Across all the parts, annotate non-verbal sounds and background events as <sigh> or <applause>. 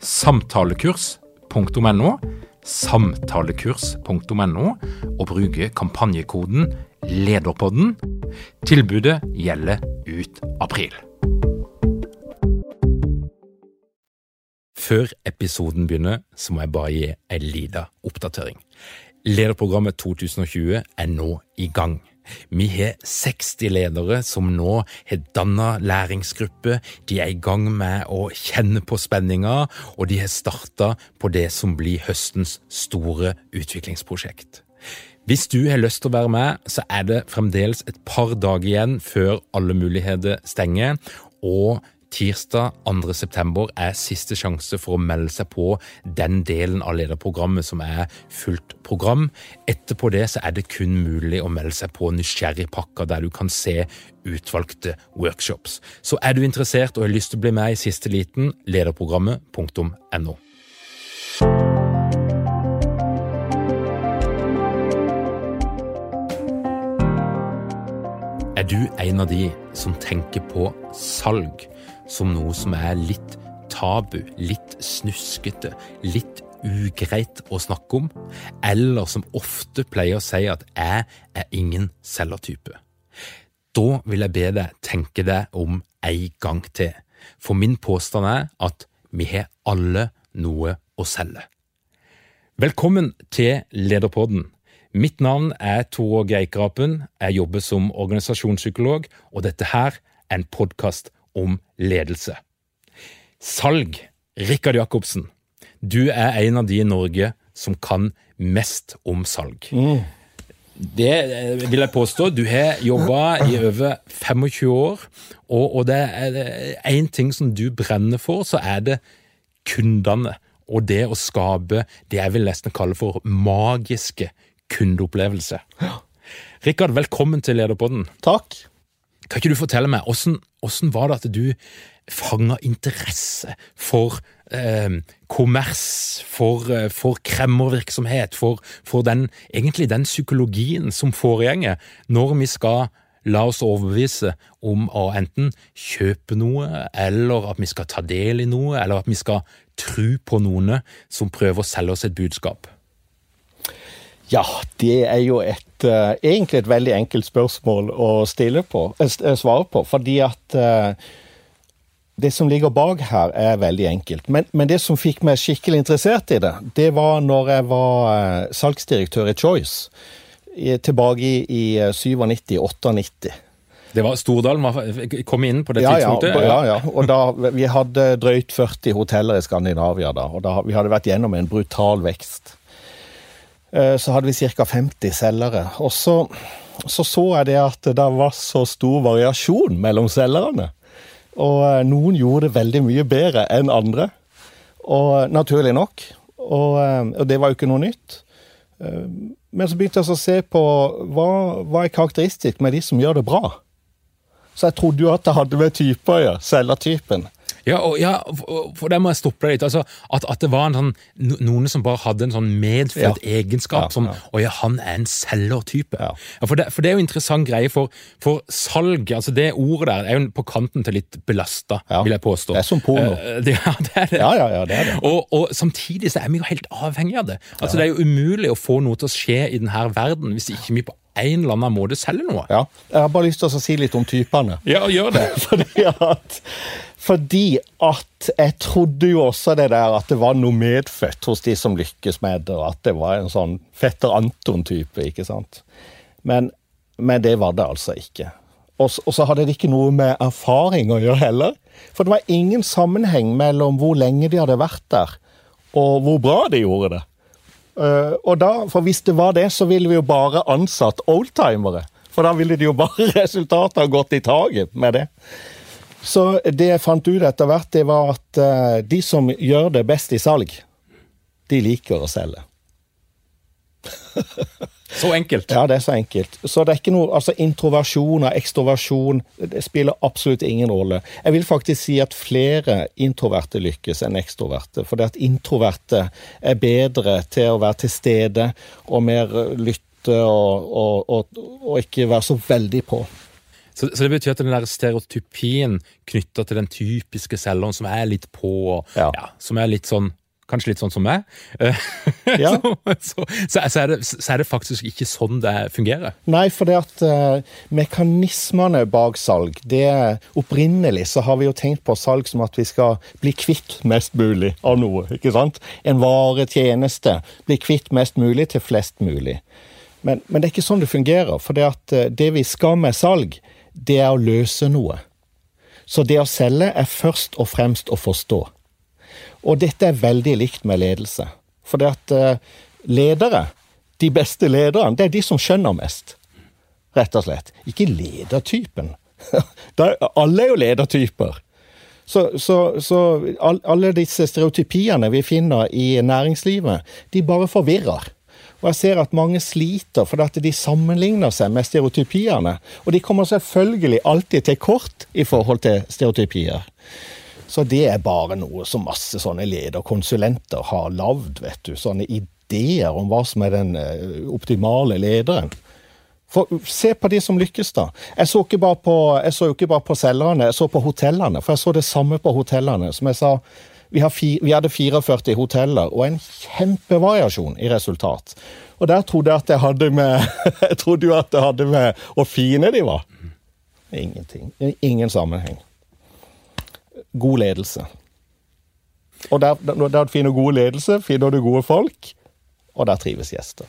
samtalekurs.no, samtalekurs.no, og bruke kampanjekoden LEDERPODDEN. Tilbudet gjelder ut april. Før episoden begynner, så må jeg bare gi en liten oppdatering. Lederprogrammet 2020 er nå i gang. Vi har 60 ledere som nå har danna læringsgruppe, de er i gang med å kjenne på spenninga, og de har starta på det som blir høstens store utviklingsprosjekt. Hvis du har lyst til å være med, så er det fremdeles et par dager igjen før alle muligheter stenger, og Tirsdag 2. september er siste sjanse for å melde seg på den delen av lederprogrammet som er fullt program. Etterpå det så er det kun mulig å melde seg på Nysgjerrigpakka, der du kan se utvalgte workshops. Så er du interessert og har lyst til å bli med i siste liten, lederprogrammet.no. Er du en av de som tenker på salg? Som noe som er litt tabu, litt snuskete, litt ugreit å snakke om, eller som ofte pleier å si at jeg er ingen selgertype. Da vil jeg be deg tenke deg om en gang til, for min påstand er at vi har alle noe å selge. Velkommen til Lederpodden. Mitt navn er Tor Geikrapen, jeg jobber som organisasjonspsykolog, og dette her er en podkast om ledelse. Salg. Rikard Jacobsen, du er en av de i Norge som kan mest om salg. Mm. Det eh, vil jeg påstå. Du har jobba i over 25 år, og, og det er én ting som du brenner for, så er det kundene. Og det å skape det jeg vil nesten kalle for magiske kundeopplevelser. Rikard, velkommen til Lederpodden. Takk. Kan ikke du fortelle meg, hvordan var det at du fanga interesse for eh, kommers, for, eh, for kremmervirksomhet, for, for den, egentlig den psykologien som foregjenger når vi skal la oss overbevise om å enten kjøpe noe, eller at vi skal ta del i noe, eller at vi skal tro på noen som prøver å selge oss et budskap? Ja, det er jo et, uh, egentlig et veldig enkelt spørsmål å på, uh, svare på. Fordi at uh, det som ligger bak her, er veldig enkelt. Men, men, det som fikk meg skikkelig interessert i det, det var når jeg var salgsdirektør i Choice. I, tilbake i, i 97-98. Det var Stordalen kom inn på det ja, tidspunktet? Ja, ja, ja. Og da, vi hadde drøyt 40 hoteller i Skandinavia da, og da, vi hadde vært gjennom en brutal vekst. Eh, så hadde vi ca. 50 selgere. Og så, så, så jeg det at det var så stor variasjon mellom selgerne. Og eh, noen gjorde det veldig mye bedre enn andre. Og naturlig nok. Og, eh, og det var jo ikke noe nytt. Men så begynte jeg å se på hva, hva er karakteristisk med de som gjør det bra. Så jeg trodde jo at det hadde med typer å gjøre. Selgertypen. Ja, og, ja, for der må jeg stoppe deg litt. Altså, at, at, det var en sånn, noen som bare hadde en sånn medfødt ja. egenskap ja, som Å ja, han er en selgertype. Ja. For, det, for det er jo en interessant greie, for, for salg, altså det ordet der, er jo på kanten til litt belasta, vil jeg påstå. Det er som porno. Uh, det, <laughs> ja, det er det. Ja, ja, ja, det er det. Og, og, samtidig så er vi jo helt avhengig av det. Altså Det er jo umulig å få noe til å skje i denne verden hvis ikke vi på en eller annen måte selger noe. Ja, Jeg har bare lyst til å si litt om typene. Ja, gjør det. <laughs> Fordi at fordi at jeg trodde jo også det der at det var noe medfødt hos de som lykkes med det, og at det var en sånn fetter Anton-type, ikke sant. Men Men det var det altså ikke. Og og så hadde det ikke noe med erfaring å gjøre heller. For det var ingen sammenheng mellom hvor lenge de hadde vært der, og hvor bra de gjorde det. Eh, og da, for hvis det var det, så ville vi jo bare ansatt oldtimere. For da ville de jo bare <laughs> resultatet ha gått i taket med det. Så det jeg fant ut etter hvert, det var at eh, de som gjør det best i salg, de liker å selge. <laughs> Så enkelt. Ja, det er så enkelt. Så det er ikke noe altså introversjon og ekstroversjon det spiller absolutt ingen rolle. Jeg vil faktisk si at flere introverte lykkes enn ekstroverte. For det at introverte er bedre til å være til stede og mer lytte og, og, og, og ikke være så veldig på. Så, så det betyr at den der stereotypien knytta til den typiske selgeren som er litt på, Ja. ja, som er litt sånn Kanskje litt sånn som meg. eh, <laughs> Ja. så, så, så, er det, så er det faktisk ikke sånn det fungerer. Nei, for det at uh, mekanismene bak salg det Opprinnelig så har vi jo tenkt på salg som at vi skal bli kvitt mest mulig av noe. ikke sant? En vare, tjeneste. Bli kvitt mest mulig til flest mulig. Men, men det er ikke sånn det fungerer. For det at eh, det vi skal med salg, det er å løse noe. Så det å selge er først og fremst å forstå. Og dette er veldig likt med ledelse. For det at eh, ledere, de beste lederne, det er de som skjønner mest. Rett og slett. Ikke ledertypen. <laughs> Alle er jo ledertyper. Så, så, så alle disse stereotypiene vi finner i næringslivet, de bare forvirrer. Og jeg ser at mange sliter fordi de sammenligner seg med stereotypiene. Og de kommer selvfølgelig alltid til kort i forhold til stereotypier. Så det er bare noe som masse sånne lederkonsulenter har lagd, vet du. Sånne ideer om hva som er den eh, optimale lederen. For Se på de som lykkes, da. Jeg så, ikke bare på, jeg så ikke bare på selgerne, jeg så på hotellene. For jeg så det samme på hotellene. Som jeg sa, vi, fi, vi hadde 44 hoteller, og en kjempevariasjon i resultat. Og der trodde jeg at jeg hadde med <laughs> Jeg trodde jo at det hadde med hvor fine de var. Ingenting. Ingen sammenheng. God ledelse. Og der, der, der du finner god ledelse, finner du gode folk, og der trives gjester.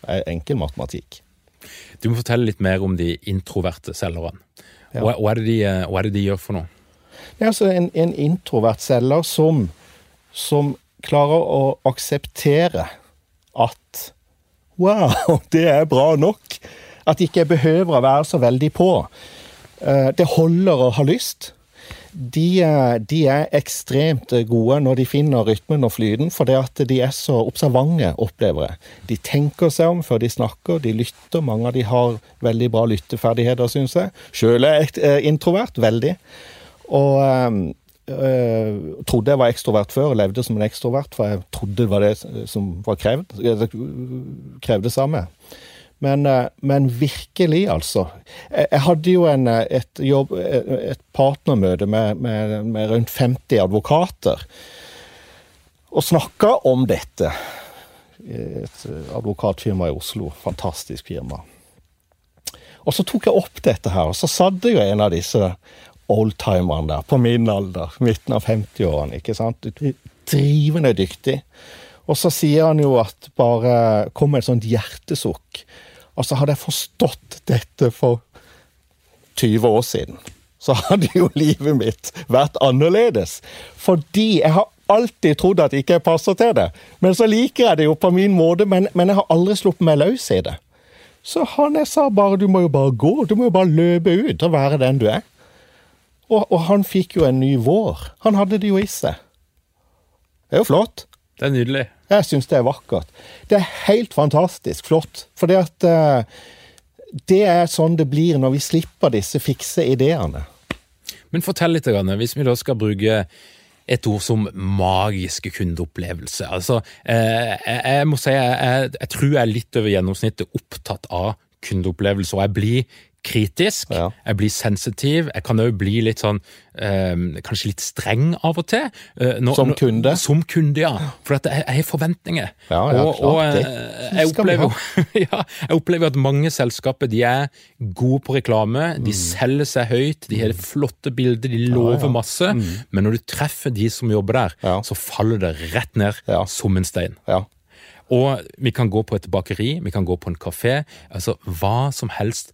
Det er enkel matematikk. Du må fortelle litt mer om de introverte selgerne. Ja. Hva, hva, er det de, eh, hva er det de gjør for noe? Det er altså en, en introvert selger som, som klarer å akseptere at Wow, <laughs> det er bra nok! At ikke jeg behøver å være så veldig på. Eh, Det holder å ha lyst. De, de er ekstremt gode når de finner rytmen og flyten, for det at de er så observante, opplevere. De tenker seg om før de snakker, de lytter. Mange av de har veldig bra lytteferdigheter, syns jeg. Sjøl er jeg eh, introvert, veldig. Og eh, trodde jeg var ekstrovert før, levde som en ekstrovert, for jeg trodde det var det som var krevd, eh, krevdes av meg. Men, eh, men virkelig, altså. Jeg, hadde jo en, eh, et, jobb, eh, et partnermøte med, med, med rundt 50 advokater, og snakka om dette. Et advokatfirma i Oslo. Fantastisk firma. Og så tok jeg opp dette her, og så satt jo en av disse oldtimerne der, på min alder, midten av 50-årene, ikke sant. Drivende dyktig. Og så sier han jo at bare kom med et sånt hjertesukk. Altså, hadde jeg forstått dette for 20 år siden, så hadde jo livet mitt vært annerledes. Fordi jeg har alltid trodd at jeg ikke passer til det. Men så liker jeg det jo på min måte, men, men jeg har aldri sluppet meg løs i det. Så han jeg sa bare du må jo bare gå, du må jo bare løpe ut og være den du er. Og, og han fikk jo en ny vår. Han hadde det jo i seg. Det er jo flott. Det er nydelig. Jeg syns det er vakkert. Det er helt fantastisk flott. For det at eh, det er sånn det blir når vi slipper disse fikse ideene. Men fortell litt, hvis vi da skal bruke et ord som magiske kundeopplevelser. Altså, eh, jeg, jeg må si jeg, jeg, jeg tror jeg er litt over gjennomsnittet opptatt av kundeopplevelser, og jeg blir kritisk, Ja. jeg blir sensitiv, jeg kan òg bli litt sånn eh, Kanskje litt streng av og til. eh, når- Som når- kunde? Som kunde, ja. For at jeg, jeg har forventninger. Ja, ja, og, og eh, jeg vi opplever, <laughs> ja, jeg opplever at mange selskaper de er gode på reklame, de selger seg høyt, de har flotte bilder, de lover Mm. masse, men når du treffer de som jobber der, så faller det rett ned som en stein. Ja. Og vi kan gå på et bakeri, vi kan gå på en kafé. Altså hva som helst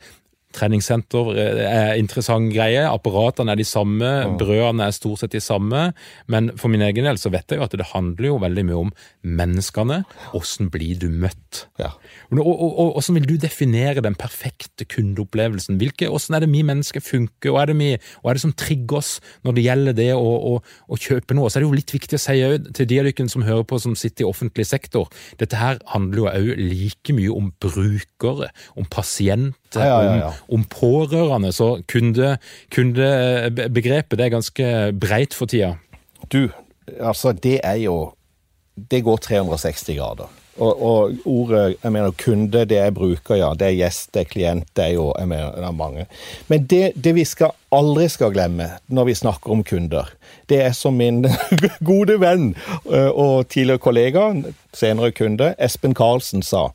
treningssenter eh, er interessant greie. Apparatene er de samme, brødene er stort sett de samme. Men for min egen del så vet jeg jo at det handler jo veldig mye om menneskene. Hvordan blir du møtt? Ja. Og, og, og, hvordan vil du definere den perfekte kundeopplevelsen? Hvilke, hvordan er det vi mennesker funker? Hva er det, vi, er det som trigger oss når det gjelder det å, å, å kjøpe noe? Så er det jo litt viktig å si til de av dere som hører på som sitter i offentlig sektor, dette her handler jo òg like mye om brukere, om pasienter, Ja, ja, ja. Om, om pårørende. Så kunde, kundebegrepet det er ganske breit for tida. Du, altså det er jo Det går 360 grader. Og, og ordet jeg mener kunde, det er bruker, ja. Det er gjest, det er klient, det er jo jeg mener, det er mange. Men det, det vi skal aldri skal glemme når vi snakker om kunder, det er som min <laughs> gode venn øh, og tidligere kollega, senere kunde, Espen Karlsen sa.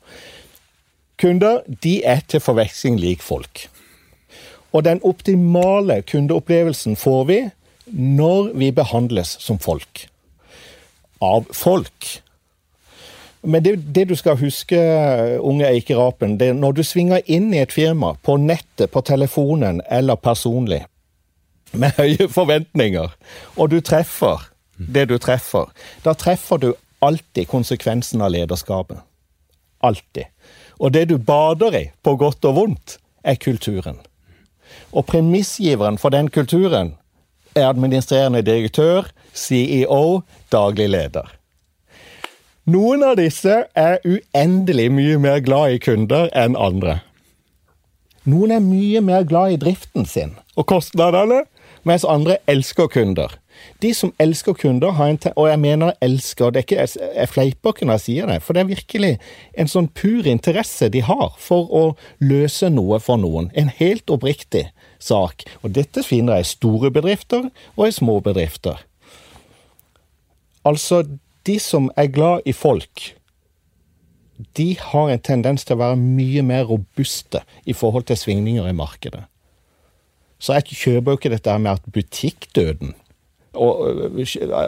Kunder de er til forveksling lik folk. Og den optimale kundeopplevelsen får vi når vi behandles som folk. Av folk. Men det, det du skal huske, unge eikerapen, det er når du svinger inn i et firma, på nettet, på telefonen eller personlig, med høye forventninger, og du treffer det du treffer, da treffer du alltid konsekvensen av lederskapet. Alltid. Og det du bader i, på godt og vondt, er kulturen. Og premissgiveren for den kulturen er administrerende direktør, CEO, daglig leder. Noen av disse er uendelig mye mer glad i kunder enn andre. Noen er mye mer glad i driften sin og kostnadene, mens andre elsker kunder. De som elsker kunder, og jeg mener elsker, det er ikke, jeg fleiper ikke når jeg sier det, for det er virkelig en sånn pur interesse de har for å løse noe for noen. En helt oppriktig sak. Og dette finner jeg i store bedrifter og i små bedrifter. Altså, de som er glad i folk, de har en tendens til å være mye mer robuste i forhold til svingninger i markedet. Så jeg kjøper jo ikke dette med at butikkdøden og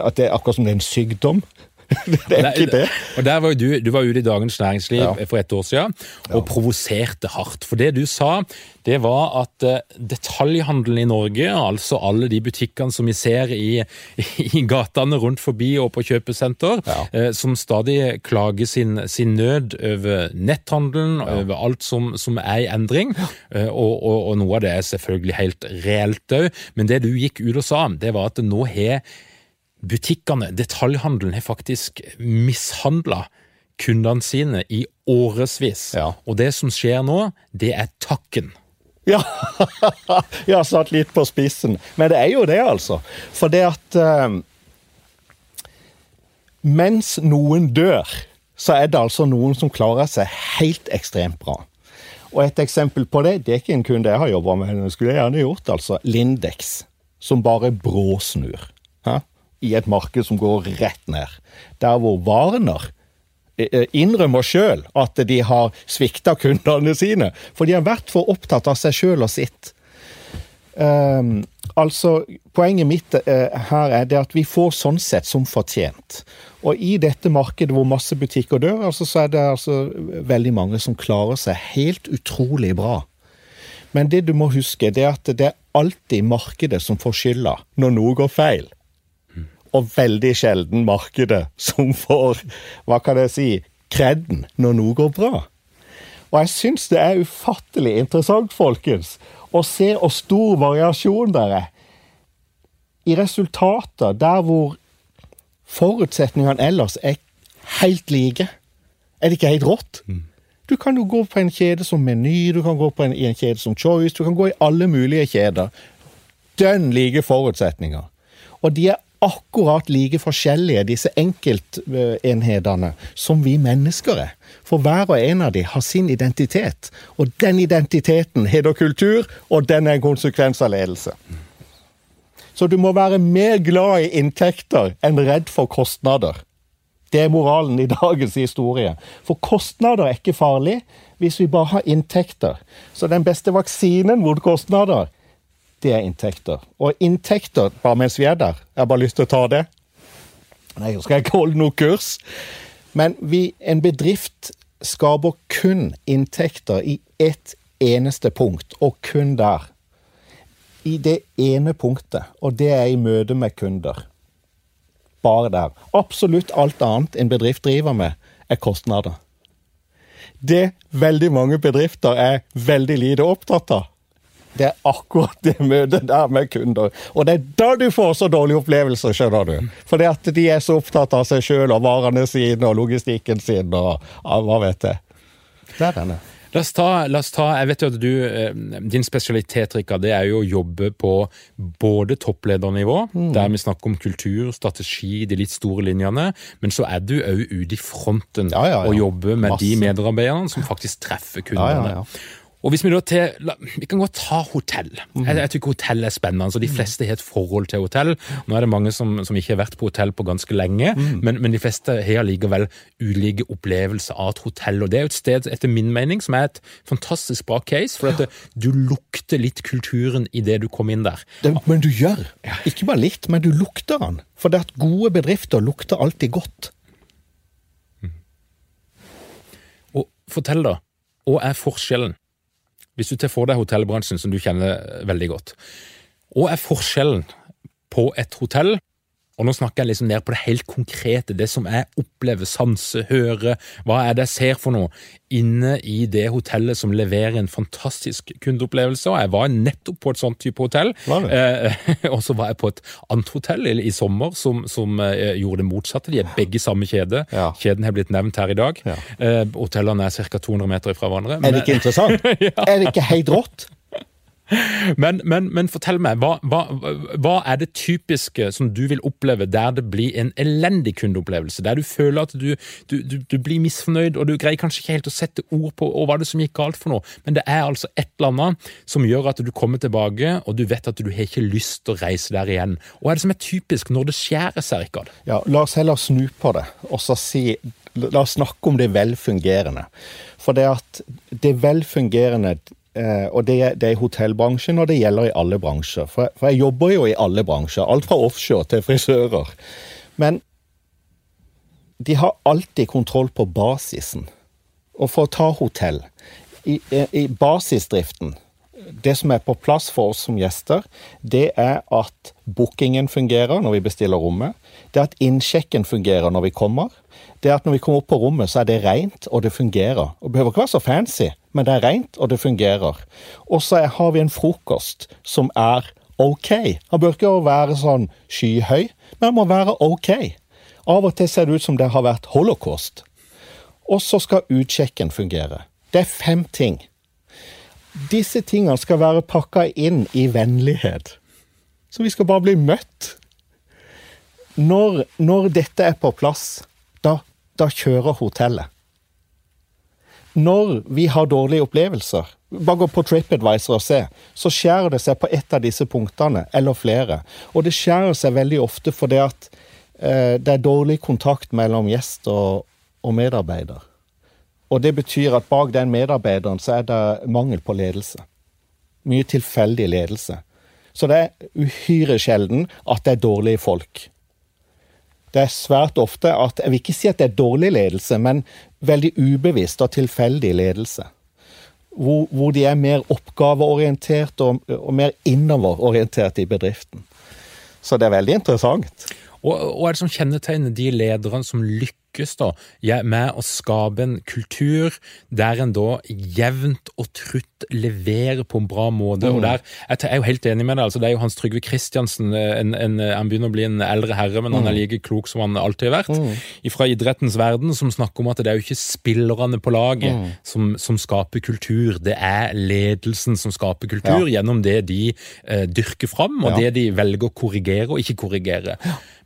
at det er akkurat som det er en sykdom, <laughs> det er ikke det. Og der var jo du, du var ute i Dagens Næringsliv Ja. for et år siden og provoserte hardt. For det du sa, det var at eh, detaljhandelen i Norge, altså alle de butikkene som vi ser i, <laughs> i gatene rundt forbi og på kjøpesenter, Ja. eh, som stadig klager sin, sin nød over netthandelen, over alt som, som er i endring. Eh, og, og, og noe av det er selvfølgelig helt reelt òg. Men det du gikk ut og sa, det var at nå har butikkene, detaljhandelen, har faktisk mishandla kundene sine i årevis. Ja. Og det som skjer nå, det er takken. Ja, <laughs> jeg har satt litt på spissen. Men det er jo det, altså. For det at eh, Mens noen dør, så er det altså noen som klarer seg helt ekstremt bra. Og et eksempel på det, det er ikke en kunde jeg har jobba med, men skulle jeg gjerne gjort, altså Lindex. Som bare bråsnur. hæ? I et marked som går rett ned. Der hvor Warner eh, innrømmer sjøl at de har svikta kundene sine. For de har vært for opptatt av seg sjøl og sitt. Um, altså, Poenget mitt uh, her er det at vi får sånn sett som fortjent. Og i dette markedet hvor masse butikker dør, altså, så er det altså veldig mange som klarer seg helt utrolig bra. Men det du må huske, det er at det er alltid markedet som får skylda når noe går feil. Og veldig sjelden markedet som får, hva kan jeg si, kredden når noe går bra. Og jeg syns det er ufattelig interessant, folkens, å se hvor stor variasjon det er i resultater der hvor forutsetningene ellers er helt like. Er det ikke helt rått? Du kan jo gå på en kjede som Meny, du kan gå på en, i en kjede som Choice, du kan gå i alle mulige kjeder. Dønn like forutsetninger. Og de er akkurat like forskjellige, disse enkeltenhetene, som vi mennesker er. For hver og en av dem har sin identitet. Og den identiteten heter kultur, og den er en konsekvens av ledelse. Så du må være mer glad i inntekter enn redd for kostnader. Det er moralen i dagens historie. For kostnader er ikke farlig hvis vi bare har inntekter. Så den beste vaksinen mot kostnader, er inntekter. Og inntekter, bare mens vi er der Jeg har bare lyst til å ta det. Nei, nå skal jeg ikke holde noe kurs. Men vi, en bedrift skaper kun inntekter i ett eneste punkt, og kun der. I det ene punktet, og det er i møte med kunder. Bare der. Absolutt alt annet en bedrift driver med, er kostnader. Det veldig mange bedrifter er veldig lite opptatt av, det er akkurat det møtet der med kunder. Og det er da du får så dårlige opplevelser, skjønner du. Fordi at de er så opptatt av seg sjøl og varene sine og logistikken sin og hva vet jeg. Det er denne. La oss, ta, la oss ta, jeg vet jo at du, eh, Din spesialitet Rikard, det er jo å jobbe på både toppledernivå, mm. der vi snakker om kultur, strategi, de litt store linjene, men så er du òg ute i fronten ja, ja, ja. og jobber med Masse. de medarbeiderne som faktisk treffer kundene. Og hvis Vi da til, vi kan godt ta hotell. Mm. Jeg, jeg tykker hotell er spennende. så De mhm. fleste har et forhold til hotell. Nå er det mange som, som ikke har vært på hotell på ganske lenge, mm. men, men, de fleste har likevel ulike opplevelser av et hotell. og Det er jo et sted, etter min mening, som er et fantastisk bra case. For at du lukter litt kulturen i det du kom inn der. Det, men du gjør. Ikke bare litt, men du lukter den. For det at gode bedrifter lukter alltid godt. Mm. Og fortell, da. Hva er forskjellen hvis du tar for deg hotellbransjen, som du kjenner veldig godt, hva er forskjellen på et hotell og nå snakker jeg liksom ned på det helt konkrete, det som jeg opplever, sanse, høre. Hva er det jeg ser for noe inne i det hotellet som leverer en fantastisk kundeopplevelse? Og jeg var nettopp på et sånt type hotell. Eh, <laughs> og så var jeg på et annet hotell i, i sommer som, som eh, gjorde det motsatte. De er begge samme kjede. Ja. Kjeden har blitt nevnt her i dag. Ja. Eh, hotellene er ca. 200 meter fra hverandre. Er det ikke interessant? <laughs> ja. Er det ikke helt rått? Men, men, men, fortell meg, hva, hva, hva, er det typiske som du vil oppleve der det blir en elendig kundeopplevelse? Der du føler at du, du, du, du blir misfornøyd, og du greier kanskje ikke helt å sette ord på hva det som gikk galt for noe, men det er altså et eller annet som gjør at du kommer tilbake, og du vet at du har ikke lyst til å reise der igjen. Hva er det som er typisk når det skjærer seg? Ja, la oss heller snu på det, og så si La oss snakke om det velfungerende. For det at det velfungerende og det, det, er i hotellbransjen, og det gjelder i alle bransjer. For, for, jeg jobber jo i alle bransjer. Alt fra offshore til frisører. Men de har alltid kontroll på basisen. Og for å ta hotell i, i basisdriften det som er på plass for oss som gjester, det er at bookingen fungerer når vi bestiller rommet. Det er at innsjekken fungerer når vi kommer. Det er at når vi kommer opp på rommet, så er det rent, og det fungerer. Og det behøver ikke være så fancy, men det er rent, og det fungerer. Og så har vi en frokost som er ok. Han bør ikke være sånn skyhøy, men han må være ok. Av og til ser det ut som det har vært holocaust. Og så skal utsjekken fungere. Det er fem ting. Disse tingene skal være pakka inn i vennlighet. Så vi skal bare bli møtt. Når, når dette er på plass, da, da kjører hotellet. Når vi har dårlige opplevelser, bare gå på TripAdvisor og se, så skjærer det seg på ett av disse punktene, eller flere. Og det skjærer seg veldig ofte fordi at eh, det er dårlig kontakt mellom gjest og, og medarbeider. Og det betyr at bak den medarbeideren så er det mangel på ledelse. Mye tilfeldig ledelse. Så det er uhyre sjelden at det er dårlige folk. Det er svært ofte at Jeg vil ikke si at det er dårlig ledelse, men veldig ubevisst og tilfeldig ledelse. Hvor, hvor de er mer oppgaveorientert og, og mer innoverorientert i bedriften. Så det er veldig interessant. Og Hva er det som kjennetegner de lederne som lykkes lykkes da med å skape en kultur der en da jevnt og trutt leverer på en bra måte. Mm. og der, Jeg er jo helt enig med deg. altså Det er jo Hans Trygve Kristiansen. En, en, han begynner å bli en eldre herre, men mm. han er like klok som han alltid har vært. Mm. Fra idrettens verden, som snakker om at det er jo ikke spillerne på laget mm. som, som, skaper kultur. Det er ledelsen som skaper kultur, ja. gjennom det de eh, dyrker fram, og ja. det de velger å korrigere og ikke korrigere.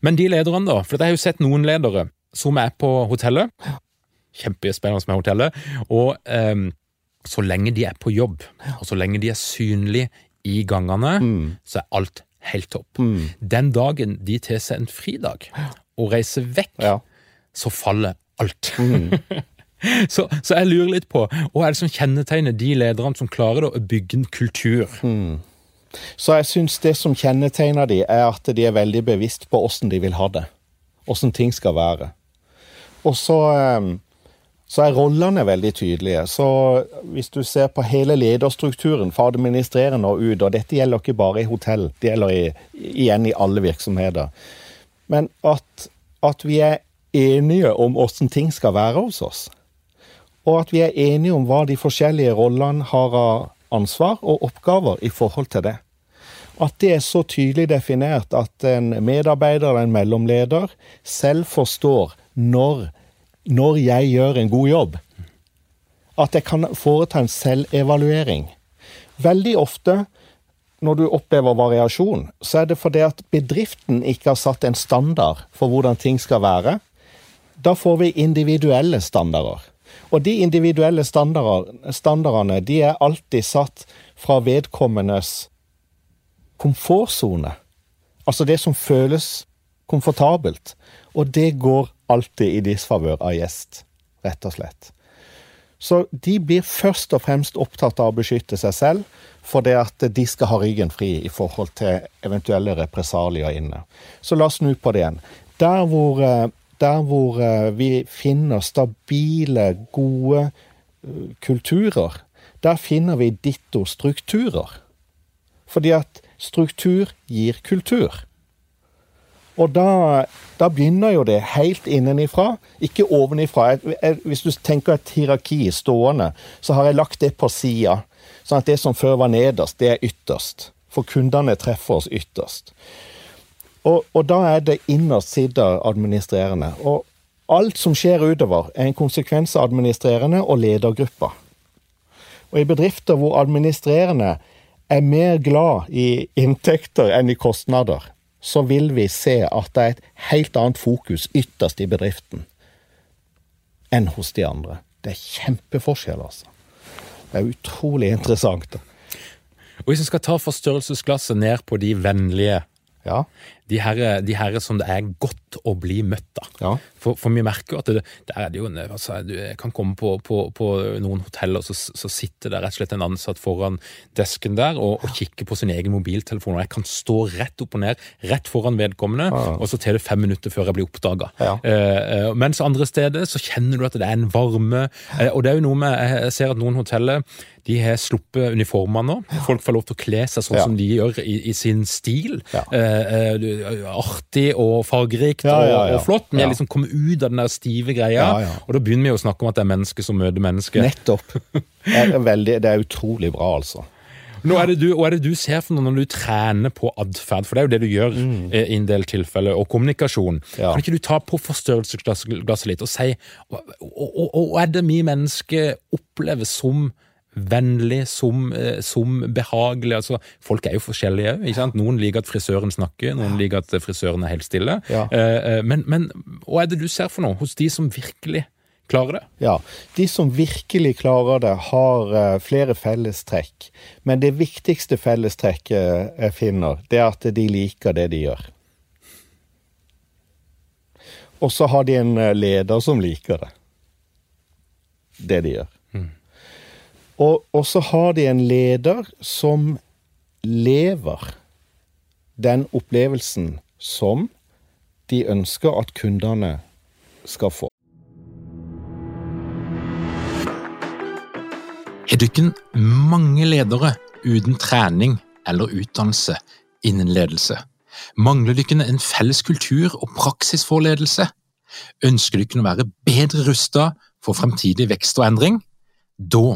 Men de lederne, da? For jeg har jo sett noen ledere som er på hotellet. Kjempespennende med hotellet. Og um, så lenge de er på jobb, og så lenge de er synlige i gangene, mm. så er alt helt topp. Mm. Den dagen de tar seg en fridag og reiser vekk, ja. så faller alt. Mm. <laughs> så, så, jeg lurer litt på hva er det som kjennetegner de lederne som klarer å bygge en kultur? Mm. Så jeg syns det som kjennetegner de, er at de er veldig bevisst på åssen de vil ha det. Åssen ting skal være. Og så, eh, så er rollene veldig tydelige. Så hvis du ser på hele lederstrukturen fra administrerende og ut, og dette gjelder ikke bare i hotell, det gjelder i, igjen i alle virksomheter, men at, at vi er enige om åssen ting skal være hos oss. Og at vi er enige om hva de forskjellige rollene har av ansvar og oppgaver i forhold til det. At det er så tydelig definert at en medarbeider eller en mellomleder selv forstår når, når jeg gjør en god jobb. At jeg kan foreta en selvevaluering. Veldig ofte når du opplever variasjon, så er det fordi at bedriften ikke har satt en standard for hvordan ting skal være. Da får vi individuelle standarder. Og de individuelle standardene de er alltid satt fra vedkommendes komfortsone. Altså det som føles komfortabelt. Og det går alltid i disfavør av gjest, rett og slett. Så de blir først og fremst opptatt av å beskytte seg selv, for det at de skal ha ryggen fri i forhold til eventuelle represalier inne. Så la oss snu på det igjen. Der hvor, eh, der hvor eh, vi finner stabile, gode eh, kulturer, der finner vi ditto strukturer. Fordi at struktur gir kultur. Og da, da, begynner jo det helt innenifra, ikke ovenifra. Hvis du tenker et hierarki stående, så har jeg lagt det på sida. Sånn at det som før var nederst, det er ytterst. For kundene treffer oss ytterst. Og, og da er det innerst sitter administrerende. Og alt som skjer utover, er en konsekvens av administrerende og ledergruppa. Og i bedrifter hvor administrerende er mer glad i inntekter enn i kostnader, så vil vi se at det er et helt annet fokus ytterst i bedriften enn hos de andre. Det er kjempeforskjell, altså. Det er utrolig interessant. Og Hvis vi skal ta forstørrelsesglasset ned på de vennlige ja. De herre, de herre som det er godt å bli møtt av. Ja. For, for, vi merker jo at det, der er det jo altså, Du kan komme på, på, på noen hoteller, så, så sitter det rett og slett en ansatt foran desken der og, og kikker på sin egen mobiltelefon. og Jeg kan stå rett opp og ned, rett foran vedkommende, ja. og så tar det fem minutter før jeg blir oppdaga. Ja. Eh, eh, mens andre steder så kjenner du at det er en varme. Eh, og det er jo noe med Jeg ser at noen hoteller de har sluppet uniformer nå. Folk får lov til å kle seg sånn som de gjør i, i sin stil. Eh, eh, artig og fargerikt og, og, flott. Vi jeg liksom kommer ut av den der stive greia, og da begynner vi å snakke om at det er mennesker som møter mennesker. Nettopp. Det er, veldig, det er utrolig bra, altså. Nå er det du, hva er det du ser for noe når du trener på atferd? For det er jo det du gjør mm. i en del tilfeller, og kommunikasjon. Ja. Kan ikke du ta på forstørrelsesglasset litt og si hva er det vi mennesker opplever som vennlig, som, eh, som behagelig. Altså, folk er jo forskjellige òg. Noen liker at frisøren snakker, noen liker at frisøren er helt stille. Ja. Eh, eh, men, men hva er det du ser for noe hos de som virkelig klarer det? Ja, de som virkelig klarer det, har flere fellestrekk. Men det viktigste fellestrekket jeg finner, det er at de liker det de gjør. Og så har de en leder som liker det. Det de gjør. Og, og så har de en leder som lever den opplevelsen som de ønsker at kundene skal få. Er dykken mange ledere uten trening eller utdannelse innen ledelse? Mangler dykken en felles kultur og praksis for ledelse? Ønsker dykken å være bedre rusta for fremtidig vekst og endring? Da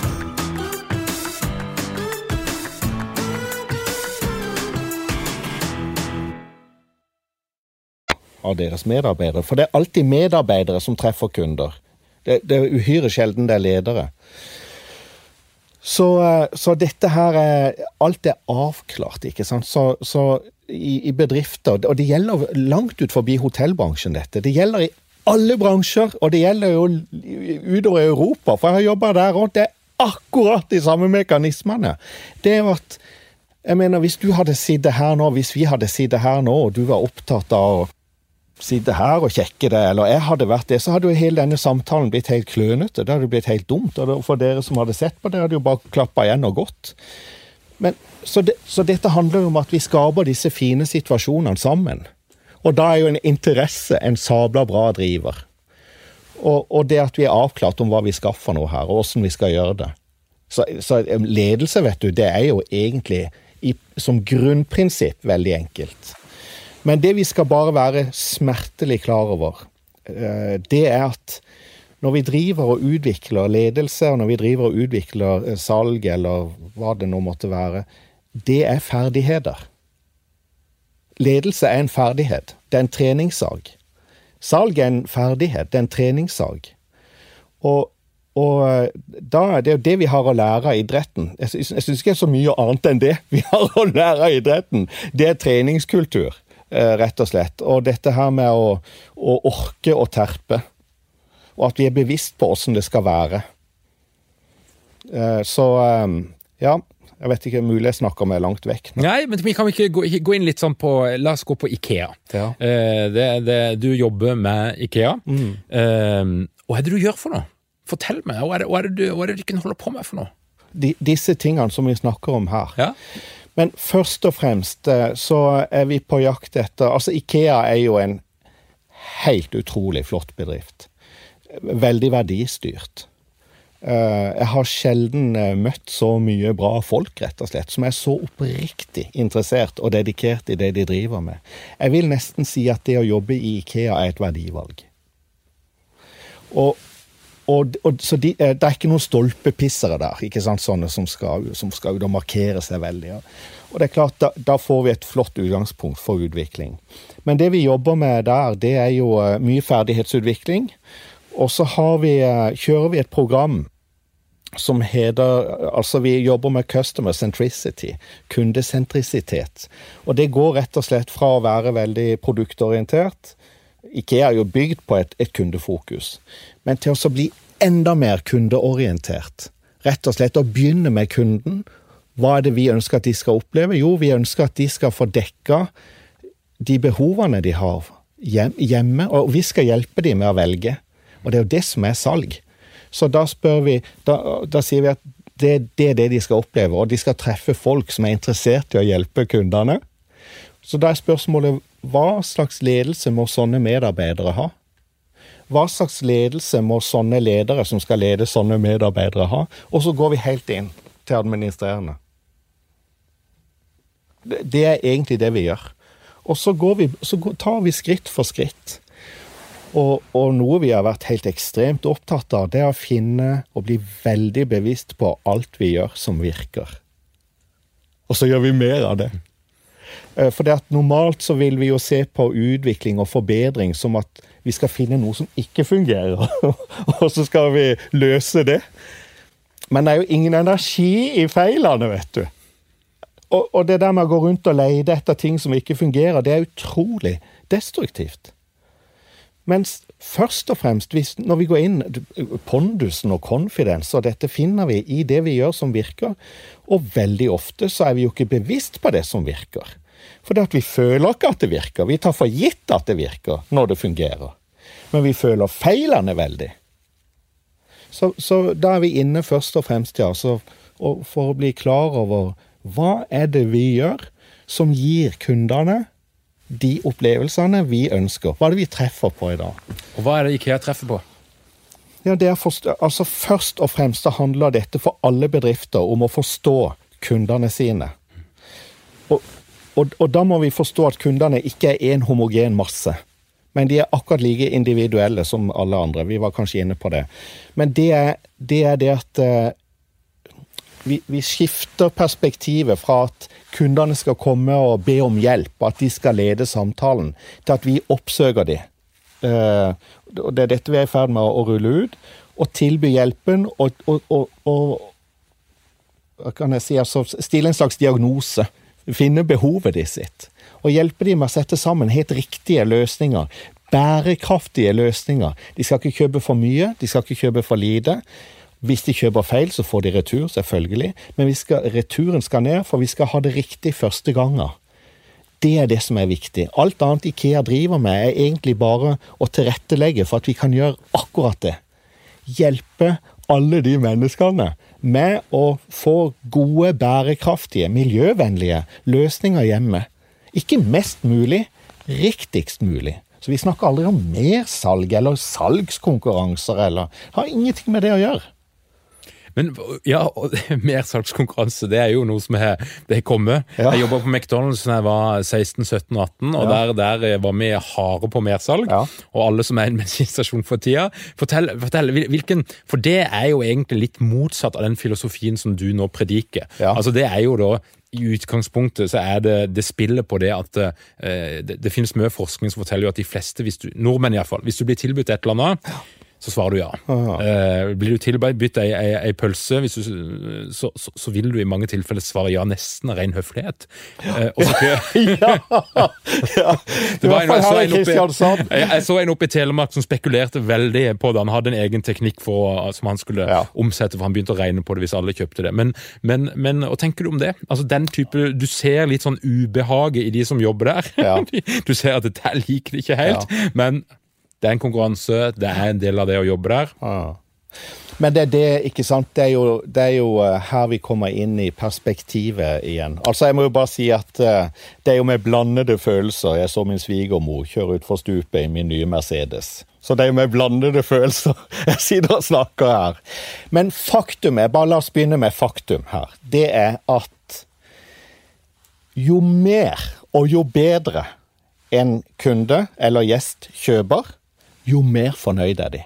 av deres medarbeidere. For det er alltid medarbeidere som treffer kunder. Det, det er uhyre sjelden det er ledere. Så, eh, så, dette her er Alt er avklart, ikke sant. Så, så i, i, bedrifter Og det gjelder langt ut forbi hotellbransjen, dette. Det gjelder i alle bransjer, og det gjelder jo utover Europa. For jeg har jobba der òg. Det er akkurat de samme mekanismene. Det er jo at jeg mener, Hvis du hadde sittet her nå, hvis vi hadde sittet her nå, og du var opptatt av sitte her og kjekke det, eller jeg hadde vært det, så hadde jo hele denne samtalen blitt helt klønete. Det hadde blitt helt dumt. Og for dere som hadde sett på det, hadde jo bare klappa igjen og gått. Men, så, det, så dette handler jo om at vi skaper disse fine situasjonene sammen. Og da er jo en interesse en sabla bra driver. Og, og, det at vi er avklart om hva vi skal for noe her, og åssen vi skal gjøre det. Så, så, ledelse, vet du, det er jo egentlig i, som grunnprinsipp veldig enkelt. Men det vi skal bare være smertelig klar over, eh, det er at når vi driver og utvikler ledelse, og når vi driver og utvikler eh, salg, eller hva det nå måtte være, det er ferdigheter. Ledelse er en ferdighet. Det er en treningssag. Salg er en ferdighet. Det er en treningssag. Og og eh, da det jo det vi har å lære av idretten. Jeg syns ikke det er så mye annet enn det vi har å lære av idretten. Det er treningskultur, rett og slett. Og dette her med å, å orke å terpe. Og at vi er bevisst på åssen det skal være. Eh, så ja. Jeg vet ikke, mulig jeg snakker meg langt vekk. Men. Nei, men vi kan ikke gå, gå, inn litt sånn på La oss gå på Ikea. Ja. Det, det, du jobber med Ikea. Mm. hva er det du gjør for noe? Fortell meg, hva er det, hva er det, du, hva er det du holder på med for noe? De, disse tingene som vi snakker om her. Ja. Men først og fremst eh, så er vi på jakt etter Altså, Ikea er jo en helt utrolig flott bedrift. Veldig verdistyrt. Eh, jeg har sjelden eh, møtt så mye bra folk, rett og slett, som er så oppriktig interessert og dedikert i det de driver med. Jeg vil nesten si at det å jobbe i Ikea er et verdivalg. Og og, og, så de, eh, Det er ikke noen stolpepissere der, ikke sant, sånne som skal, som skal da markere seg veldig. Ja. Og det er klart, da, da, får vi et flott utgangspunkt for utvikling. Men det vi jobber med der, det er jo eh, mye ferdighetsutvikling. Og så vi, eh, kjører vi et program som heter Altså, vi jobber med customer centricity, kundesentrisitet. Og det går rett og slett fra å være veldig produktorientert Ikea er jo bygd på et, et kundefokus, men til å bli enda mer kundeorientert. Rett og slett å begynne med kunden. Hva er det vi ønsker at de skal oppleve? Jo, vi ønsker at de skal få dekka de behovene de har hjemme, og vi skal hjelpe dem med å velge. Og det er jo det som er salg. Så da spør vi Da, da sier vi at det, det, er det de skal oppleve, og de skal treffe folk som er interessert i å hjelpe kundene. Så da er spørsmålet hva slags ledelse må sånne medarbeidere ha? Hva slags ledelse må sånne ledere som skal lede sånne medarbeidere ha? Og så går vi helt inn til administrerende. Det er egentlig det vi gjør. Og så, vi, så tar vi skritt for skritt. Og, og, noe vi har vært helt ekstremt opptatt av, det er å finne og bli veldig bevisst på alt vi gjør som virker. Og så gjør vi mer av det. Eh, for det at normalt så vil vi jo se på utvikling og forbedring som at vi skal finne noe som ikke fungerer, <laughs> og så skal vi løse det. Men det er jo ingen energi i feilene, vet du. Og, og det der med å gå rundt og lete etter ting som ikke fungerer, det er utrolig destruktivt. Mens først og fremst, hvis, når vi går inn Pondusen og confidence, og dette finner vi i det vi gjør som virker. Og veldig ofte så er vi jo ikke bevisst på det som virker. For det at vi føler ikke at det virker. Vi tar for gitt at det virker når det fungerer. Men vi føler feilene veldig. Så, så da er vi inne først og fremst, ja, så, og for å bli klar over hva er det vi gjør som gir kundene de opplevelsene vi ønsker. Hva er det vi treffer på i dag? Og Hva er det IKEA treffer på? Ja, det forstå, altså Først og fremst handler dette for alle bedrifter om å forstå kundene sine. Og og, da må vi forstå at kundene ikke er en homogen masse. Men de er akkurat like individuelle som alle andre. Vi var kanskje inne på det. Men det er det, er det at uh, vi, vi, skifter perspektivet fra at kundene skal komme og be om hjelp, at de skal lede samtalen, til at vi oppsøker dem. Uh, det er dette vi er i ferd med å, rulle ut. Og tilby hjelpen og, og, og, og kan jeg si, altså, stille en slags diagnose finne behovet de sitt. Og hjelpe dem med å sette sammen helt riktige løsninger. Bærekraftige løsninger. De skal ikke kjøpe for mye, de skal ikke kjøpe for lite. Hvis de kjøper feil, så får de retur, selvfølgelig, men skal, returen skal ned, for vi skal ha det riktig første gangen. Det er det som er viktig. Alt annet Ikea driver med, er egentlig bare å tilrettelegge for at vi kan gjøre akkurat det. Hjelpe alle de menneskene med å få gode, bærekraftige, miljøvennlige løsninger hjemme. Ikke mest mulig, riktigst mulig. Så vi snakker aldri om mersalg eller salgskonkurranser eller Har ingenting med det å gjøre. Men ja, mersalgskonkurranse det er jo noe som det har kommet. Ja. Jeg jobba på McDonald's da jeg var 16, 17 18, og ja. der, der, var vi harde på mersalg. Ja. Og alle som er i en bensinstasjon for tida. Fortell, fortell, hvilken, For det er jo egentlig litt motsatt av den filosofien som du nå prediker. Altså Det er jo da i utgangspunktet så er det det spillet på det at eh, det, det, finnes mye forskning som forteller jo at de fleste, hvis du, nordmenn iallfall, hvis du blir tilbudt et eller annet så svarer du ja. Eh, blir du tilbudt ei, ei, ei, pølse, du, så, så, så, vil du i mange tilfeller svare ja nesten av ren høflighet. Eh, ja. <laughs> ja. ja. Det var en, så <laughs> jeg så en oppe i Telemark som spekulerte veldig på det. Han hadde en egen teknikk for, som han skulle ja. omsette, for han begynte å regne på det hvis alle kjøpte det. Men, men, men hva tenker du om det? Altså den type, Du ser litt sånn ubehaget i de som jobber der. Ja. <laughs> Du ser at dette liker de ikke helt, men det er en konkurranse, det er en del av det å jobbe der. Ah. Men det er det, ikke sant. Det er, jo, det er, jo, eh, her vi kommer inn i perspektivet igjen. Altså, jeg må jo bare si at uh, det er jo med blandede følelser jeg så min svigermor kjøre utfor stupet i min nye Mercedes. Så det er jo med blandede følelser <laughs> jeg sitter og snakker her. Men faktum er, bare la oss begynne med faktum her, det er at jo mer og jo bedre en kunde eller gjest kjøper, jo mer fornøyd er de.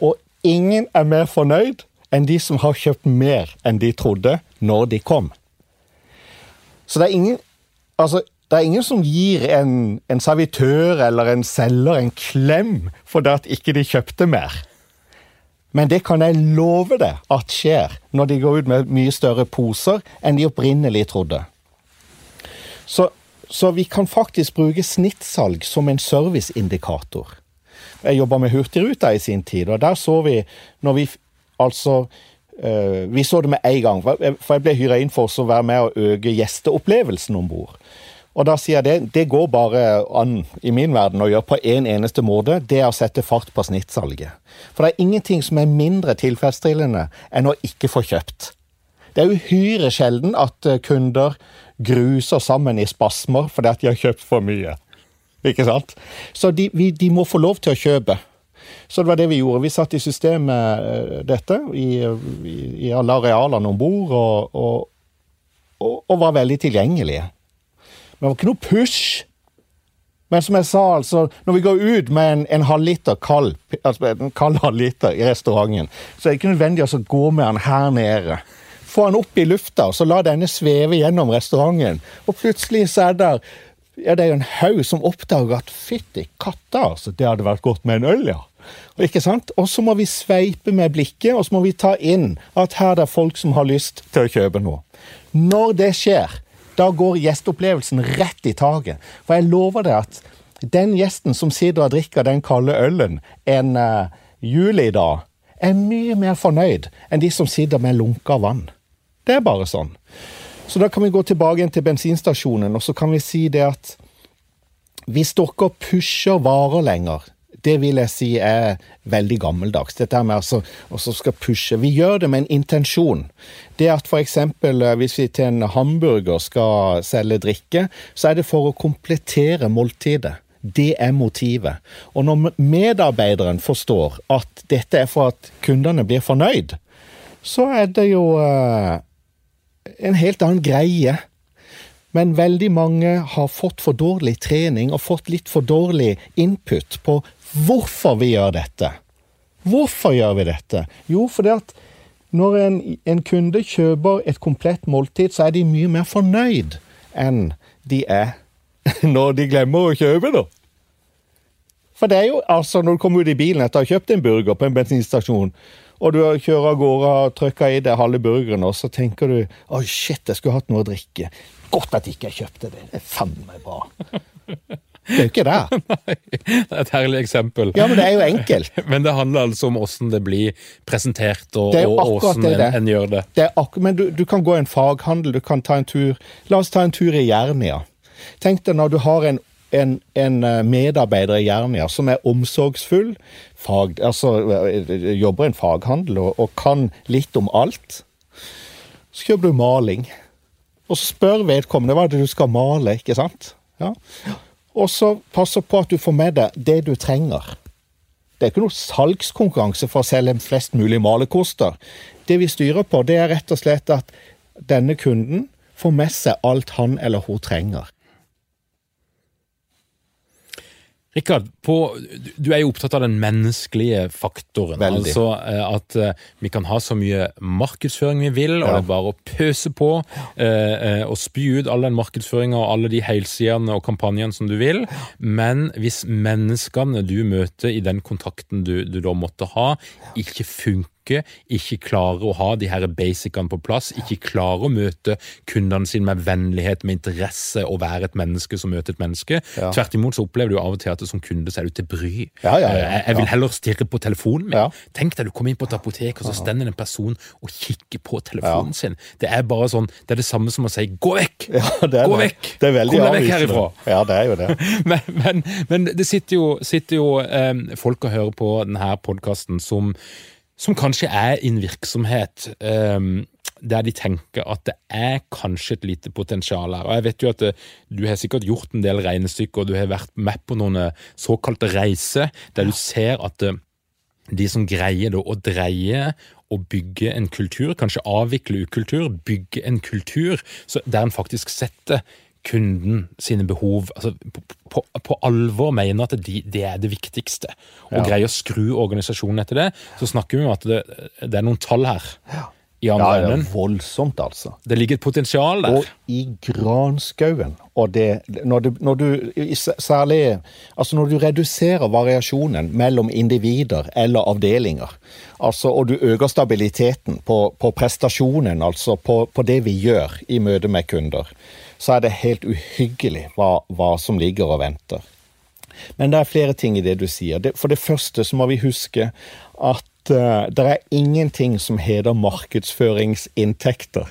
Og ingen er mer fornøyd enn de som har kjøpt mer enn de trodde når de kom. Så det er ingen Altså, det er ingen som gir en, en servitør eller en selger en klem fordi at ikke de kjøpte mer. Men det kan jeg love deg at skjer når de går ut med mye større poser enn de opprinnelig trodde. Så, så vi kan faktisk bruke snittsalg som en serviceindikator. Jeg jobba med Hurtigruta i sin tid, og der så vi når vi altså Uh, vi så det med en gang, for jeg ble hyra inn for å være med og øke gjesteopplevelsen om bord. Og da sier jeg det, det går bare an i min verden å gjøre på én en eneste måte. Det er å sette fart på snittsalget. For det er ingenting som er mindre tilfredsstillende enn å ikke få kjøpt. Det er uhyre sjelden at eh, kunder gruser sammen i spasmer fordi at de har kjøpt for mye. Ikke sant? Så de, vi, de, må få lov til å kjøpe. Så det var det vi gjorde. Vi satte i systemet eh, dette i, i, alle arealene om bord, og, og, og, og, var veldig tilgjengelige. Men det var ikke noe push. Men som jeg sa, altså, når vi går ut med en, en halvliter kald, altså en kald halvliter i restauranten, så er det ikke nødvendig å gå med den her nede. Få den opp i lufta, og så la denne sveve gjennom restauranten. Og plutselig så er det ja, det er jo en haug som oppdager at fytti katta, altså, det hadde vært godt med en øl, ja. Ikke sant? Og så må vi sveipe med blikket, og så må vi ta inn at her er det folk som har lyst til å kjøpe noe. Når det skjer, da går gjesteopplevelsen rett i taket. For jeg lover deg at den gjesten som sitter og drikker den kalde ølen en uh, juli dag, er mye mer fornøyd enn de som sitter med lunka vann. Det er bare sånn. Så da kan vi gå tilbake igjen til bensinstasjonen, og så kan vi si det at hvis dere pusher varer lenger, det vil jeg si er veldig gammeldags. Dette med altså, også skal pushe. Vi gjør det med en intensjon. Det at f.eks. Eh, hvis vi til en hamburger skal selge drikke, så er det for å komplettere måltidet. Det er motivet. Og når medarbeideren forstår at dette er for at kundene blir fornøyd, så er det jo eh, en helt annen greie. Men veldig mange har fått for dårlig trening og fått litt for dårlig input på hvorfor vi gjør dette. Hvorfor gjør vi dette? Jo, fordi at når en, en kunde kjøper et komplett måltid, så er de mye mer fornøyd enn de er <laughs> når de glemmer å kjøpe, da. For det er jo altså, når du kommer ut i bilen etter å ha kjøpt en burger på en bensinstasjon, og du kjører av gårde og trykker i deg halve burgeren, og så tenker du oh shit, jeg skulle hatt noe å drikke. Godt at ikke jeg kjøpte det. Det er faen meg bra. Det er jo ikke det. <laughs> Nei, Det er et herlig eksempel. Ja, men det er jo enkelt. <laughs> Men det handler altså om hvordan det blir presentert, og, det en, en gjør det. Det er men du, du kan gå i en faghandel, du kan ta en tur La oss ta en tur i Jernia. Tenk deg når du har en, en, en eh, medarbeider i Jernia som er omsorgsfull, fag, altså eh, jobber i en faghandel og, og kan litt om alt. Så kjøper du maling. Og så spør vedkommende hva det du skal male, ikke sant? Ja. Og så passer på at du får med deg det du trenger. Det er ikke noe salgskonkurranse for å selge flest mulig malerkoster. Det vi styrer på, det er rett og slett at denne kunden får med seg alt han eller hun trenger. Rikard, du er jo opptatt av den menneskelige faktoren. Veldig. Altså eh, at eh, vi kan ha så mye markedsføring vi vil, og Ja. det er bare å pøse på eh, og spy ut all den markedsføringa og alle de helsidene og kampanjene som du vil. Men hvis menneskene du møter i den kontakten du, du da måtte ha, ikke funker ikke klarer å ha de her basicene på plass, ikke klarer å møte kundene sine med vennlighet, med interesse, og være et menneske som møter et menneske. Ja. Tvert imot så opplever du av og til at som kunde så er du til bry. Ja, ja, Eh, Jeg vil heller stirre på telefonen min. Tenk deg du kommer inn på et apotek, og så stender en person og kikker på telefonen sin. Det er bare sånn, det er det samme som å si 'gå vekk'! Ja, det Gå det. vekk! Det Kom deg vekk herifra! Ja, det er jo det. <laughs> men, men, men det sitter jo, sitter jo eh, folk og hører på denne podkasten som, som kanskje er i en virksomhet um, der de tenker at det er kanskje et lite potensial her. Og jeg vet jo at det, du har sikkert gjort en del regnestykker, og du har vært med på noen eh, såkalte reiser, der du ser at det, de som greier da å dreie og bygge en kultur, kanskje avvikle ukultur, bygge en kultur så der en faktisk setter kunden sine behov altså på, på, på alvor mener at de, det er det viktigste, og Ja. greier å skru organisasjonen etter det, så snakker vi om at det, det er noen tall her i andre Ja, det er voldsomt, altså. Det ligger et potensial der. Og i granskauen. Og det, når du, når du særlig Altså når du reduserer variasjonen mellom individer eller avdelinger, altså, og du øker stabiliteten på, på prestasjonen, altså på, på det vi gjør i møte med kunder, så er det helt uhyggelig hva, hva som ligger og venter. Men det er flere ting i det du sier. For det første så må vi huske at uh, det er ingenting som heter markedsføringsinntekter.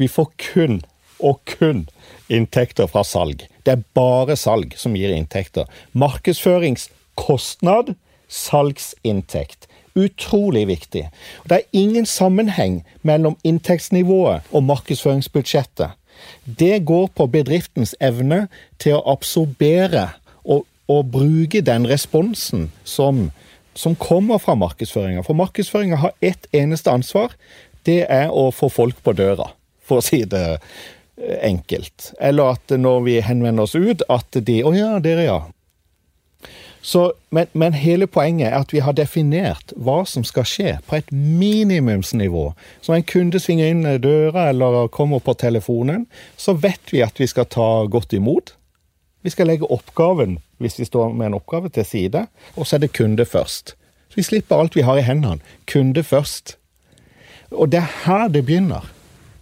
Vi får kun og kun inntekter fra salg. Det er bare salg som gir inntekter. Markedsføringskostnad, salgsinntekt. Utrolig viktig. Det er ingen sammenheng mellom inntektsnivået og markedsføringsbudsjettet. Det går på bedriftens evne til å absorbere og, og bruke den responsen som, som kommer fra markedsføringa. For markedsføringa har ett eneste ansvar. Det er å få folk på døra, for å si det eh, enkelt. Eller at når vi henvender oss ut, at de Å ja, dere, ja. Så, men, men hele poenget er at vi har definert hva som skal skje på et minimumsnivå. Så når en kunde svinger inn døra eller kommer på telefonen, så vet vi at vi skal ta godt imot. Vi skal legge oppgaven, hvis vi står med en oppgave, til side, og så er det kunde først. Så vi slipper alt vi har i hendene. Kunde først. Og det er her det begynner.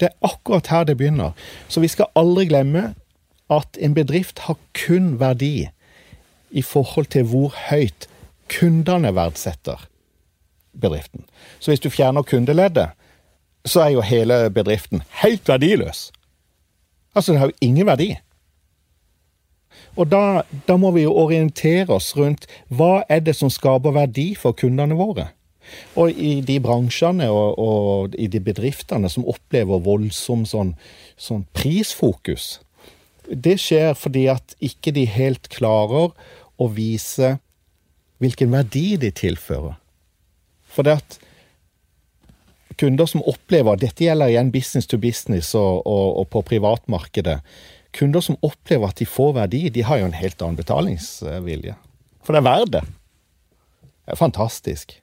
Det er akkurat her det begynner. Så vi skal aldri glemme at en bedrift har kun verdi i forhold til hvor høyt kundene verdsetter bedriften. Så hvis du fjerner kundeleddet, så er jo hele bedriften helt verdiløs. Altså, det har jo ingen verdi. Og da, da må vi jo orientere oss rundt hva er det som skaper verdi for kundene våre. Og i de bransjene og, og i de bedriftene som opplever voldsom sånn, sånn prisfokus, det skjer fordi at ikke de helt klarer å vise hvilken verdi de tilfører. For det at kunder som opplever Dette gjelder igjen business to business og, og, og på privatmarkedet. Kunder som opplever at de får verdi, de har jo en helt annen betalingsvilje. For det er verdt det. Det er fantastisk.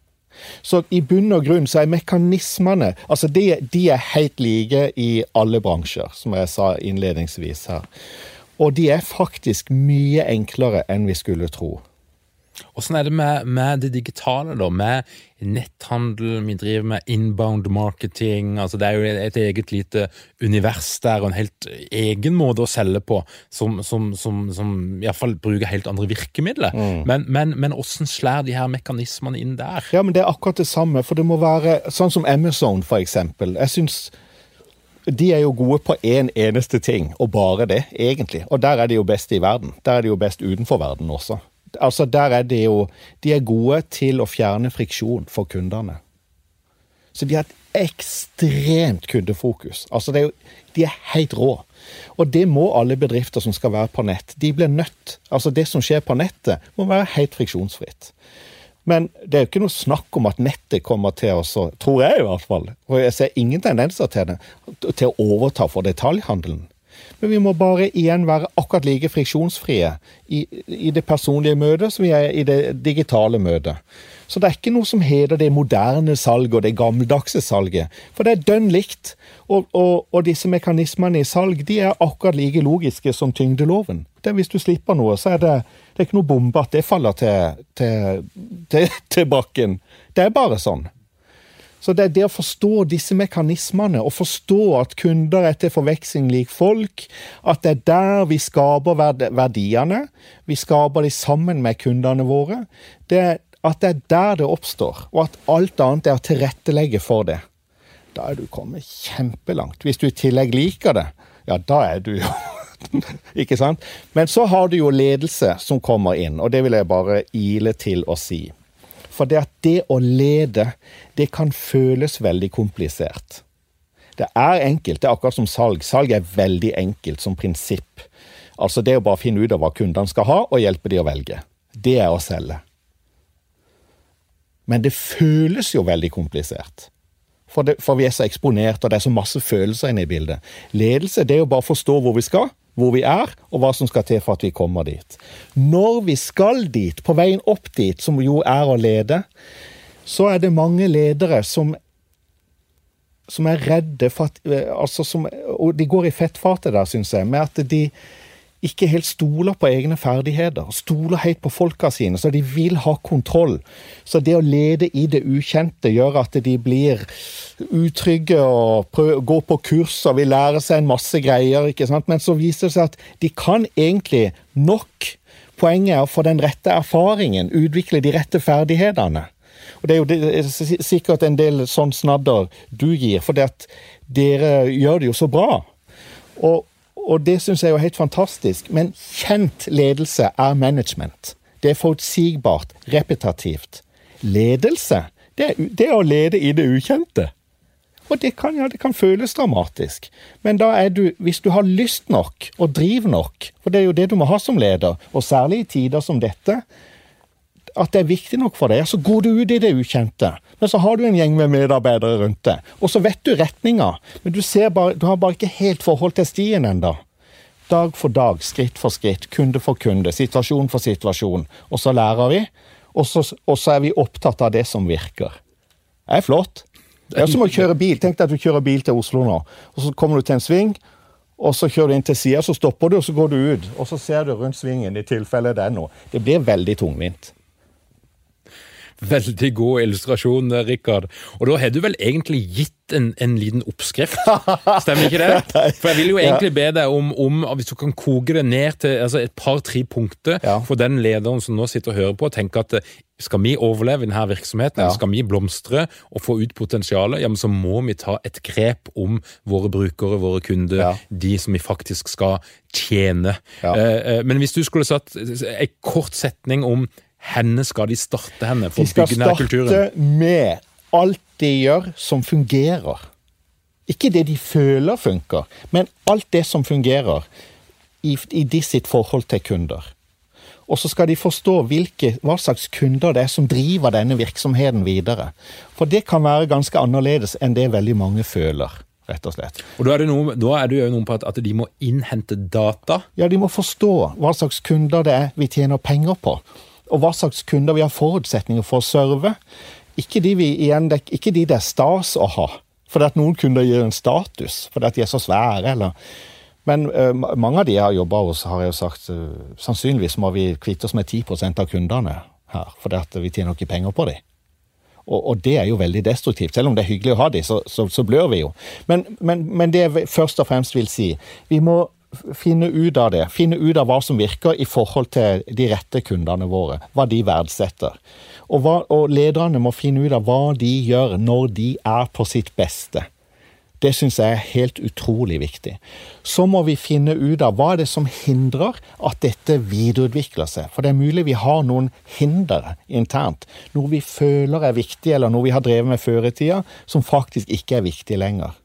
Så i bunn og grunn så er mekanismene altså de, de er helt like i alle bransjer, som jeg sa innledningsvis her. Og de er faktisk mye enklere enn vi skulle tro. Åssen er det med, med, det digitale, da? Med netthandel, vi driver med inbound marketing. altså Det er jo et eget lite univers der, og en helt egen måte å selge på, som, som, som, som iallfall bruker helt andre virkemidler. Mm. Men, men, men hvordan slår de her mekanismene inn der? Ja, men Det er akkurat det samme. For det må være sånn som Amazon, for eksempel. Jeg synes de er jo gode på én en eneste ting, og bare det, egentlig. Og der er de jo best i verden. Der er de jo best utenfor verden også altså der er de jo De er gode til å fjerne friksjon for kundene. Så de har et ekstremt kundefokus. Altså er jo, de er helt rå. Og det må alle bedrifter som skal være på nett. De blir nødt. Altså det som skjer på nettet, må være helt friksjonsfritt. Men det er jo ikke noe snakk om at nettet kommer til å, tror jeg i hvert fall, og jeg ser ingen tendenser til det, til å overta for detaljhandelen. Men vi må bare igjen være akkurat like friksjonsfrie i, i det personlige møtet som vi er i det digitale møtet. Så det er ikke noe som heter det moderne salget og det gammeldagse salget. For det er dønn likt. Og, og, og, disse mekanismene i salg de er akkurat like logiske som tyngdeloven. Det er Hvis du slipper noe, så er det, det er ikke noe bombe at det faller til, til, til, til bakken. Det er bare sånn. Så det er det å forstå disse mekanismene, og forstå at kunder er til forveksling lik folk, at det er der vi skaper verdiene, vi skaper de sammen med kundene våre, det at det er der det oppstår, og at alt annet er å tilrettelegge for det. Da er du kommet kjempelangt. Hvis du i tillegg liker det, ja, da er du jo <laughs> Ikke sant? Men så har du jo ledelse som kommer inn, og det vil jeg bare ile til å si. For det at det å lede, det kan føles veldig komplisert. Det er enkelt. Det er akkurat som salg. Salg er veldig enkelt som prinsipp. Altså det å bare finne ut av hva kundene skal ha, og hjelpe de å velge. Det er å selge. Men det føles jo veldig komplisert. For, det, for vi er så eksponert, og det er så masse følelser inne i bildet. Ledelse det er jo bare å forstå hvor vi skal, hvor vi er, og hva som skal til for at vi kommer dit. Når vi skal dit, på veien opp dit, som jo er å lede, så er det mange ledere som, som er redde for at altså som, Og de går i fettfatet der, syns jeg, med at de ikke helt stoler på egne ferdigheter. Stoler helt på folka sine, så de vil ha kontroll. Så det å lede i det ukjente gjør at de blir utrygge og går på kurs og vil lære seg en masse greier. ikke sant? Men så viser det seg at de kan egentlig nok. Poenget er å få den rette erfaringen, utvikle de rette ferdighetene. Og Det er jo det, er sikkert en del sånn snadder du gir, for dere gjør det jo så bra. Og og det syns jeg er helt fantastisk. Men kjent ledelse er management. Det er forutsigbart, repetativt. Ledelse, det det er å lede i det ukjente. Og det kan, ja, det kan føles dramatisk, men da er du, hvis du har lyst nok og driv nok, for det er jo det du må ha som leder, og særlig i tider som dette, at det er viktig nok for deg, så går du ut i det ukjente. Men så har du en gjeng med medarbeidere rundt deg, og så vet du retninga. Men du, bare, du har bare ikke helt forhold til stien ennå. Dag for dag, skritt for skritt, kunde for kunde, situasjon for situasjon. Og så lærer vi, og så, og så er vi opptatt av det som virker. Det er flott. Det er som å kjøre bil. Tenk deg at du kjører bil til Oslo nå, og så kommer du til en sving. Og så kjører du inn til sida, så stopper du, og så går du ut. Og så ser du rundt svingen, i tilfelle det er noe. Det blir veldig tungvint. Veldig god illustrasjon, Rikard. Og da har du vel egentlig gitt en, en liten oppskrift, stemmer ikke det? <laughs> For jeg vil jo egentlig be deg om, om hvis du kan koke det ned til altså et par-tre punkter ja. for den lederen som nå sitter og hører på, og tenker at skal vi overleve i denne virksomheten, ja. skal vi blomstre og få ut potensialet, ja, men så må vi ta et grep om våre brukere, våre kunder, ja. de som vi faktisk skal tjene. Ja. Eh, eh men hvis du skulle satt en kort setning om henne skal de starte henne for å bygge denne kulturen? De skal starte med alt de gjør som fungerer. Ikke det de føler funker, men alt det som fungerer i, i de sitt forhold til kunder. Og så skal de forstå hvilke, hva slags kunder det er som driver denne virksomheten videre. For det kan være ganske annerledes enn det veldig mange føler. rett og slett. Og Da er det, noe, er det jo noe på at, at de må innhente data? Ja, de må forstå hva slags kunder det er vi tjener penger på og hva slags kunder vi har forutsetninger for å serve. Ikke de, vi, igjen, ikke de det er stas å ha, fordi at noen kunder gir en status fordi at de er så svære. eller men uh, mange av de jeg har jobba hos, har jeg jo sagt uh, sannsynligvis må vi kvitte oss med 10% av kundene her, for vi tjener ikke penger på dem. Og, og, det er jo veldig destruktivt. Selv om det er hyggelig å ha dem, så, så, så, blør vi jo. Men, men, men, det jeg først og fremst vil si, vi må finne ut av det. Finne ut av hva som virker i forhold til de rette kundene våre. Hva de verdsetter. Og, hva, og lederne må finne ut av hva de gjør når de er på sitt beste. Det syns jeg er helt utrolig viktig. Så må vi finne ut av hva er det som hindrer at dette videreutvikler seg. For det er mulig vi har noen hinder internt. Noe vi føler er viktig, eller noe vi har drevet med før i tida, som faktisk ikke er viktig lenger.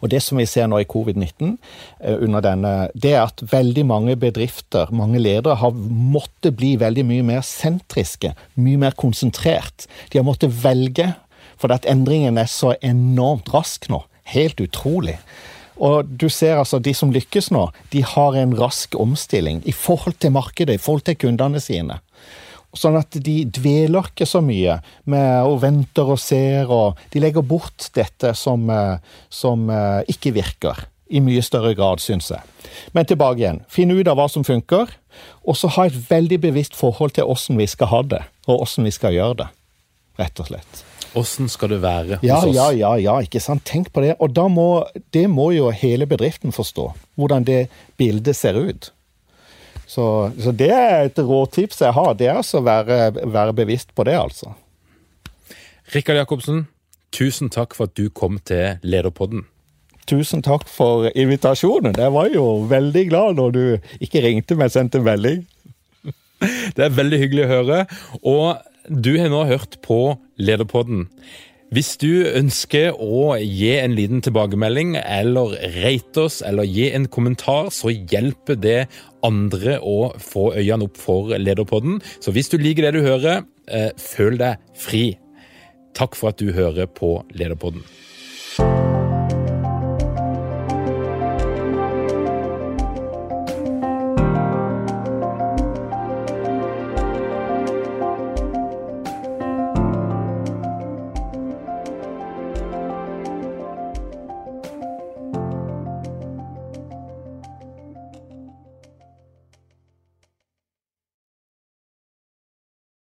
Og Det som vi ser nå i covid-19, eh, under denne, det er at veldig mange bedrifter, mange ledere, har måttet bli veldig mye mer sentriske, mye mer konsentrert. De har måttet velge for at endringen er så enormt rask nå. Helt utrolig. Og du ser altså, De som lykkes nå, de har en rask omstilling i forhold til markedet, i forhold til kundene sine. Sånn at de dveler ikke så mye med og venter og ser, og de legger bort dette som, eh, som eh, ikke virker. I mye større grad, syns jeg. Men tilbake igjen. Finn ut av hva som funker, og så ha et veldig bevisst forhold til åssen vi skal ha det, og åssen vi skal gjøre det. Rett og slett. Åssen skal det være hos ja, oss? Ja, ja, ja, ikke sant. Tenk på det. Og må, det må jo hele bedriften forstå. Hvordan det bildet ser ut. Så, så det er et råtips jeg har. Det er altså å være, være bevisst på det, altså. Rikard Jacobsen, tusen takk for at du kom til Lederpodden. Tusen takk for invitasjonen. Jeg var jo veldig glad når du ikke ringte, men sendte melding. <laughs> Det er veldig hyggelig å høre. Og du har nå hørt på Lederpodden. Hvis du ønsker å gi en liten tilbakemelding, eller rate oss, eller gi en kommentar, så hjelper det andre å få øynene opp for Lederpodden. Så hvis du liker det du hører, eh, føl deg fri. Takk for at du hører på Lederpodden.